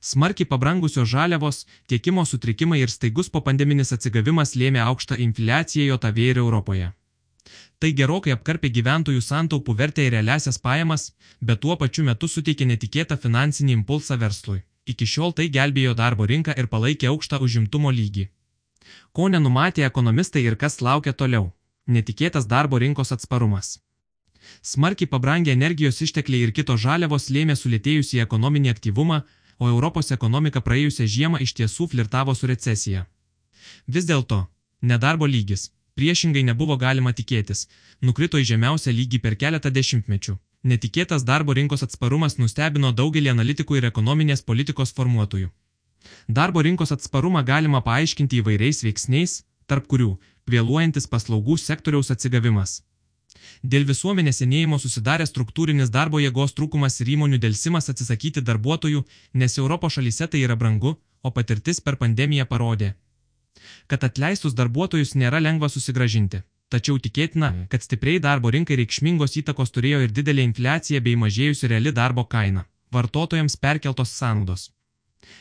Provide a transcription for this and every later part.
Smarkiai pabrangusios žaliavos, tiekimo sutrikimai ir staigus popandeminis atsigavimas lėmė aukštą infliaciją JOTV ir Europoje. Tai gerokai apkarpė gyventojų santaupų vertę ir realiasias pajamas, bet tuo pačiu metu suteikė netikėtą finansinį impulsą verslui. Iki šiol tai gelbėjo darbo rinką ir palaikė aukštą užimtumo lygį. Ko nenumatė ekonomistai ir kas laukia toliau? Netikėtas darbo rinkos atsparumas. Smarkiai pabrangę energijos ištekliai ir kitos žaliavos lėmė sulėtėjusį ekonominį aktyvumą, o Europos ekonomika praėjusią žiemą iš tiesų flirtavo su recesija. Vis dėlto, nedarbo lygis, priešingai nebuvo galima tikėtis, nukrito į žemiausią lygį per keletą dešimtmečių. Netikėtas darbo rinkos atsparumas nustebino daugelį analitikų ir ekonominės politikos formuotojų. Darbo rinkos atsparumą galima paaiškinti įvairiais veiksniais, tarp kurių vėluojantis paslaugų sektoriaus atsigavimas. Dėl visuomenės senėjimo susidarė struktūrinis darbo jėgos trūkumas ir įmonių dėlsimas atsisakyti darbuotojų, nes Europos šalyse tai yra brangu, o patirtis per pandemiją parodė, kad atleistus darbuotojus nėra lengva susigražinti. Tačiau tikėtina, kad stipriai darbo rinkai reikšmingos įtakos turėjo ir didelė infliacija bei mažėjusi reali darbo kaina - vartotojams perkeltos sąnaudos.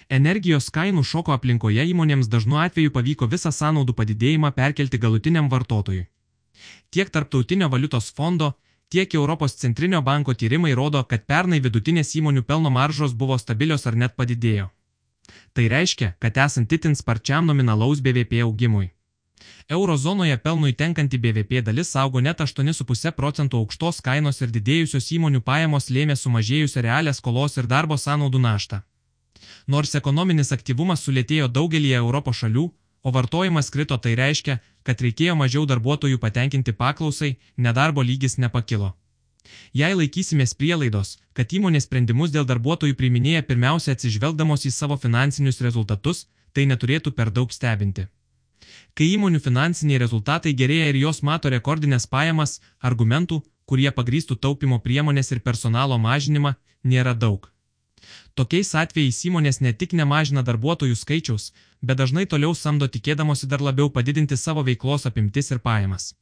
Energijos kainų šoko aplinkoje įmonėms dažnu atveju pavyko visą sąnaudų padidėjimą perkelti galutiniam vartotojui. Tiek Tarptautinio valiutos fondo, tiek Europos centrinio banko tyrimai rodo, kad pernai vidutinės įmonių pelno maržos buvo stabilios ar net padidėjo. Tai reiškia, kad esant itin sparčiam nominalaus BVP augimui. Eurozonoje pelnui tenkanti BVP dalis augo net 8,5 procentų aukštos kainos ir didėjusios įmonių pajamos lėmė sumažėjusią realią skolos ir darbo sąnaudų naštą. Nors ekonominis aktyvumas sulėtėjo daugelį Europos šalių, o vartojimas krito tai reiškia, kad reikėjo mažiau darbuotojų patenkinti paklausai, nedarbo lygis nepakilo. Jei laikysimės prielaidos, kad įmonės sprendimus dėl darbuotojų priiminėja pirmiausia atsižvelgdamos į savo finansinius rezultatus, tai neturėtų per daug stebinti. Kai įmonių finansiniai rezultatai gerėja ir jos mato rekordinės pajamas, argumentų, kurie pagrįstų taupimo priemonės ir personalo mažinimą, nėra daug. Tokiais atvejais įmonės ne tik nemažina darbuotojų skaičiaus, bet dažnai toliau samdo tikėdamosi dar labiau padidinti savo veiklos apimtis ir pajamas.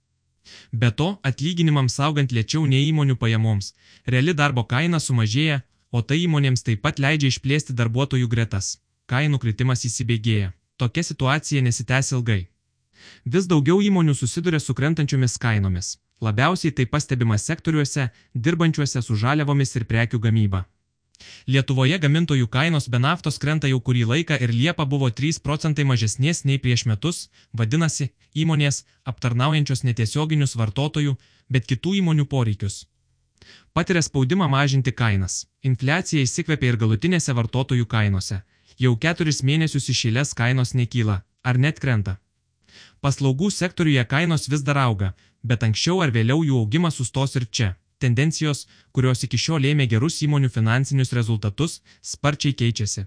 Be to, atlyginimams augant lėčiau nei įmonių pajamoms, reali darbo kaina sumažėja, o tai įmonėms taip pat leidžia išplėsti darbuotojų gretas. Kainų kritimas įsibėgėja. Tokia situacija nesitęs ilgai. Vis daugiau įmonių susiduria su krentančiomis kainomis. Labiausiai tai pastebima sektoriuose, dirbančiuose su žaliavomis ir prekių gamyba. Lietuvoje gamintojų kainos be naftos krenta jau kurį laiką ir Liepa buvo 3 procentai mažesnės nei prieš metus, vadinasi, įmonės aptarnaujančios netiesioginius vartotojų, bet kitų įmonių poreikius. Patiria spaudimą mažinti kainas. Infliacija įsikvėpia ir galutinėse vartotojų kainose. Jau keturis mėnesius išėlės kainos nekyla, ar net krenta. Paslaugų sektoriuje kainos vis dar auga, bet anksčiau ar vėliau jų augimas sustos ir čia tendencijos, kurios iki šiol lėmė gerus įmonių finansinius rezultatus, sparčiai keičiasi.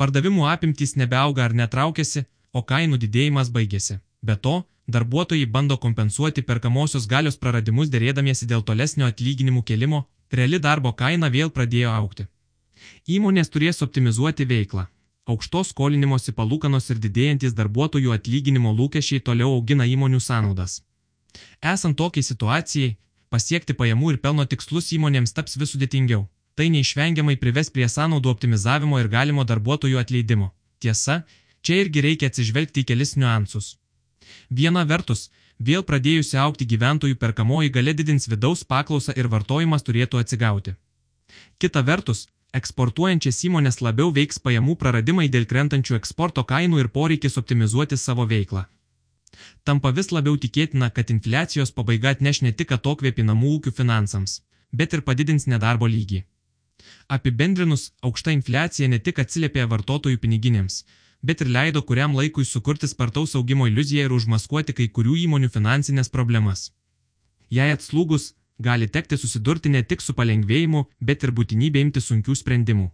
Pardavimų apimtys nebeauga ar netraukiasi, o kainų didėjimas baigėsi. Be to, darbuotojai bando kompensuoti perkamosios galios praradimus dėrėdamiesi dėl tolesnio atlyginimų kelimo, reali darbo kaina vėl pradėjo aukti. Įmonės turės optimizuoti veiklą. Aukštos skolinimosi palūkanos ir didėjantis darbuotojų atlyginimo lūkesčiai toliau augina įmonių sąnaudas. Esant tokiai situacijai, pasiekti pajamų ir pelno tikslus įmonėms taps vis sudėtingiau. Tai neišvengiamai prives prie sąnaudų optimizavimo ir galimo darbuotojų atleidimo. Tiesa, čia irgi reikia atsižvelgti į kelis niuansus. Viena vertus, vėl pradėjusi aukti gyventojų perkamoji gale didins vidaus paklausą ir vartojimas turėtų atsigauti. Kita vertus, eksportuojančias įmonės labiau veiks pajamų praradimai dėl krentančių eksporto kainų ir poreikis optimizuoti savo veiklą. Tampa vis labiau tikėtina, kad infliacijos pabaiga atneš ne tik atokvėpį namų ūkių finansams, bet ir padidins nedarbo lygį. Apibendrinus, aukšta infliacija ne tik atsiliepė vartotojų piniginėms, bet ir leido kuriam laikui sukurti spartaus augimo iliuziją ir užmaskuoti kai kurių įmonių finansinės problemas. Jei atslūgus, gali tekti susidurti ne tik su palengvėjimu, bet ir būtinybė imti sunkių sprendimų.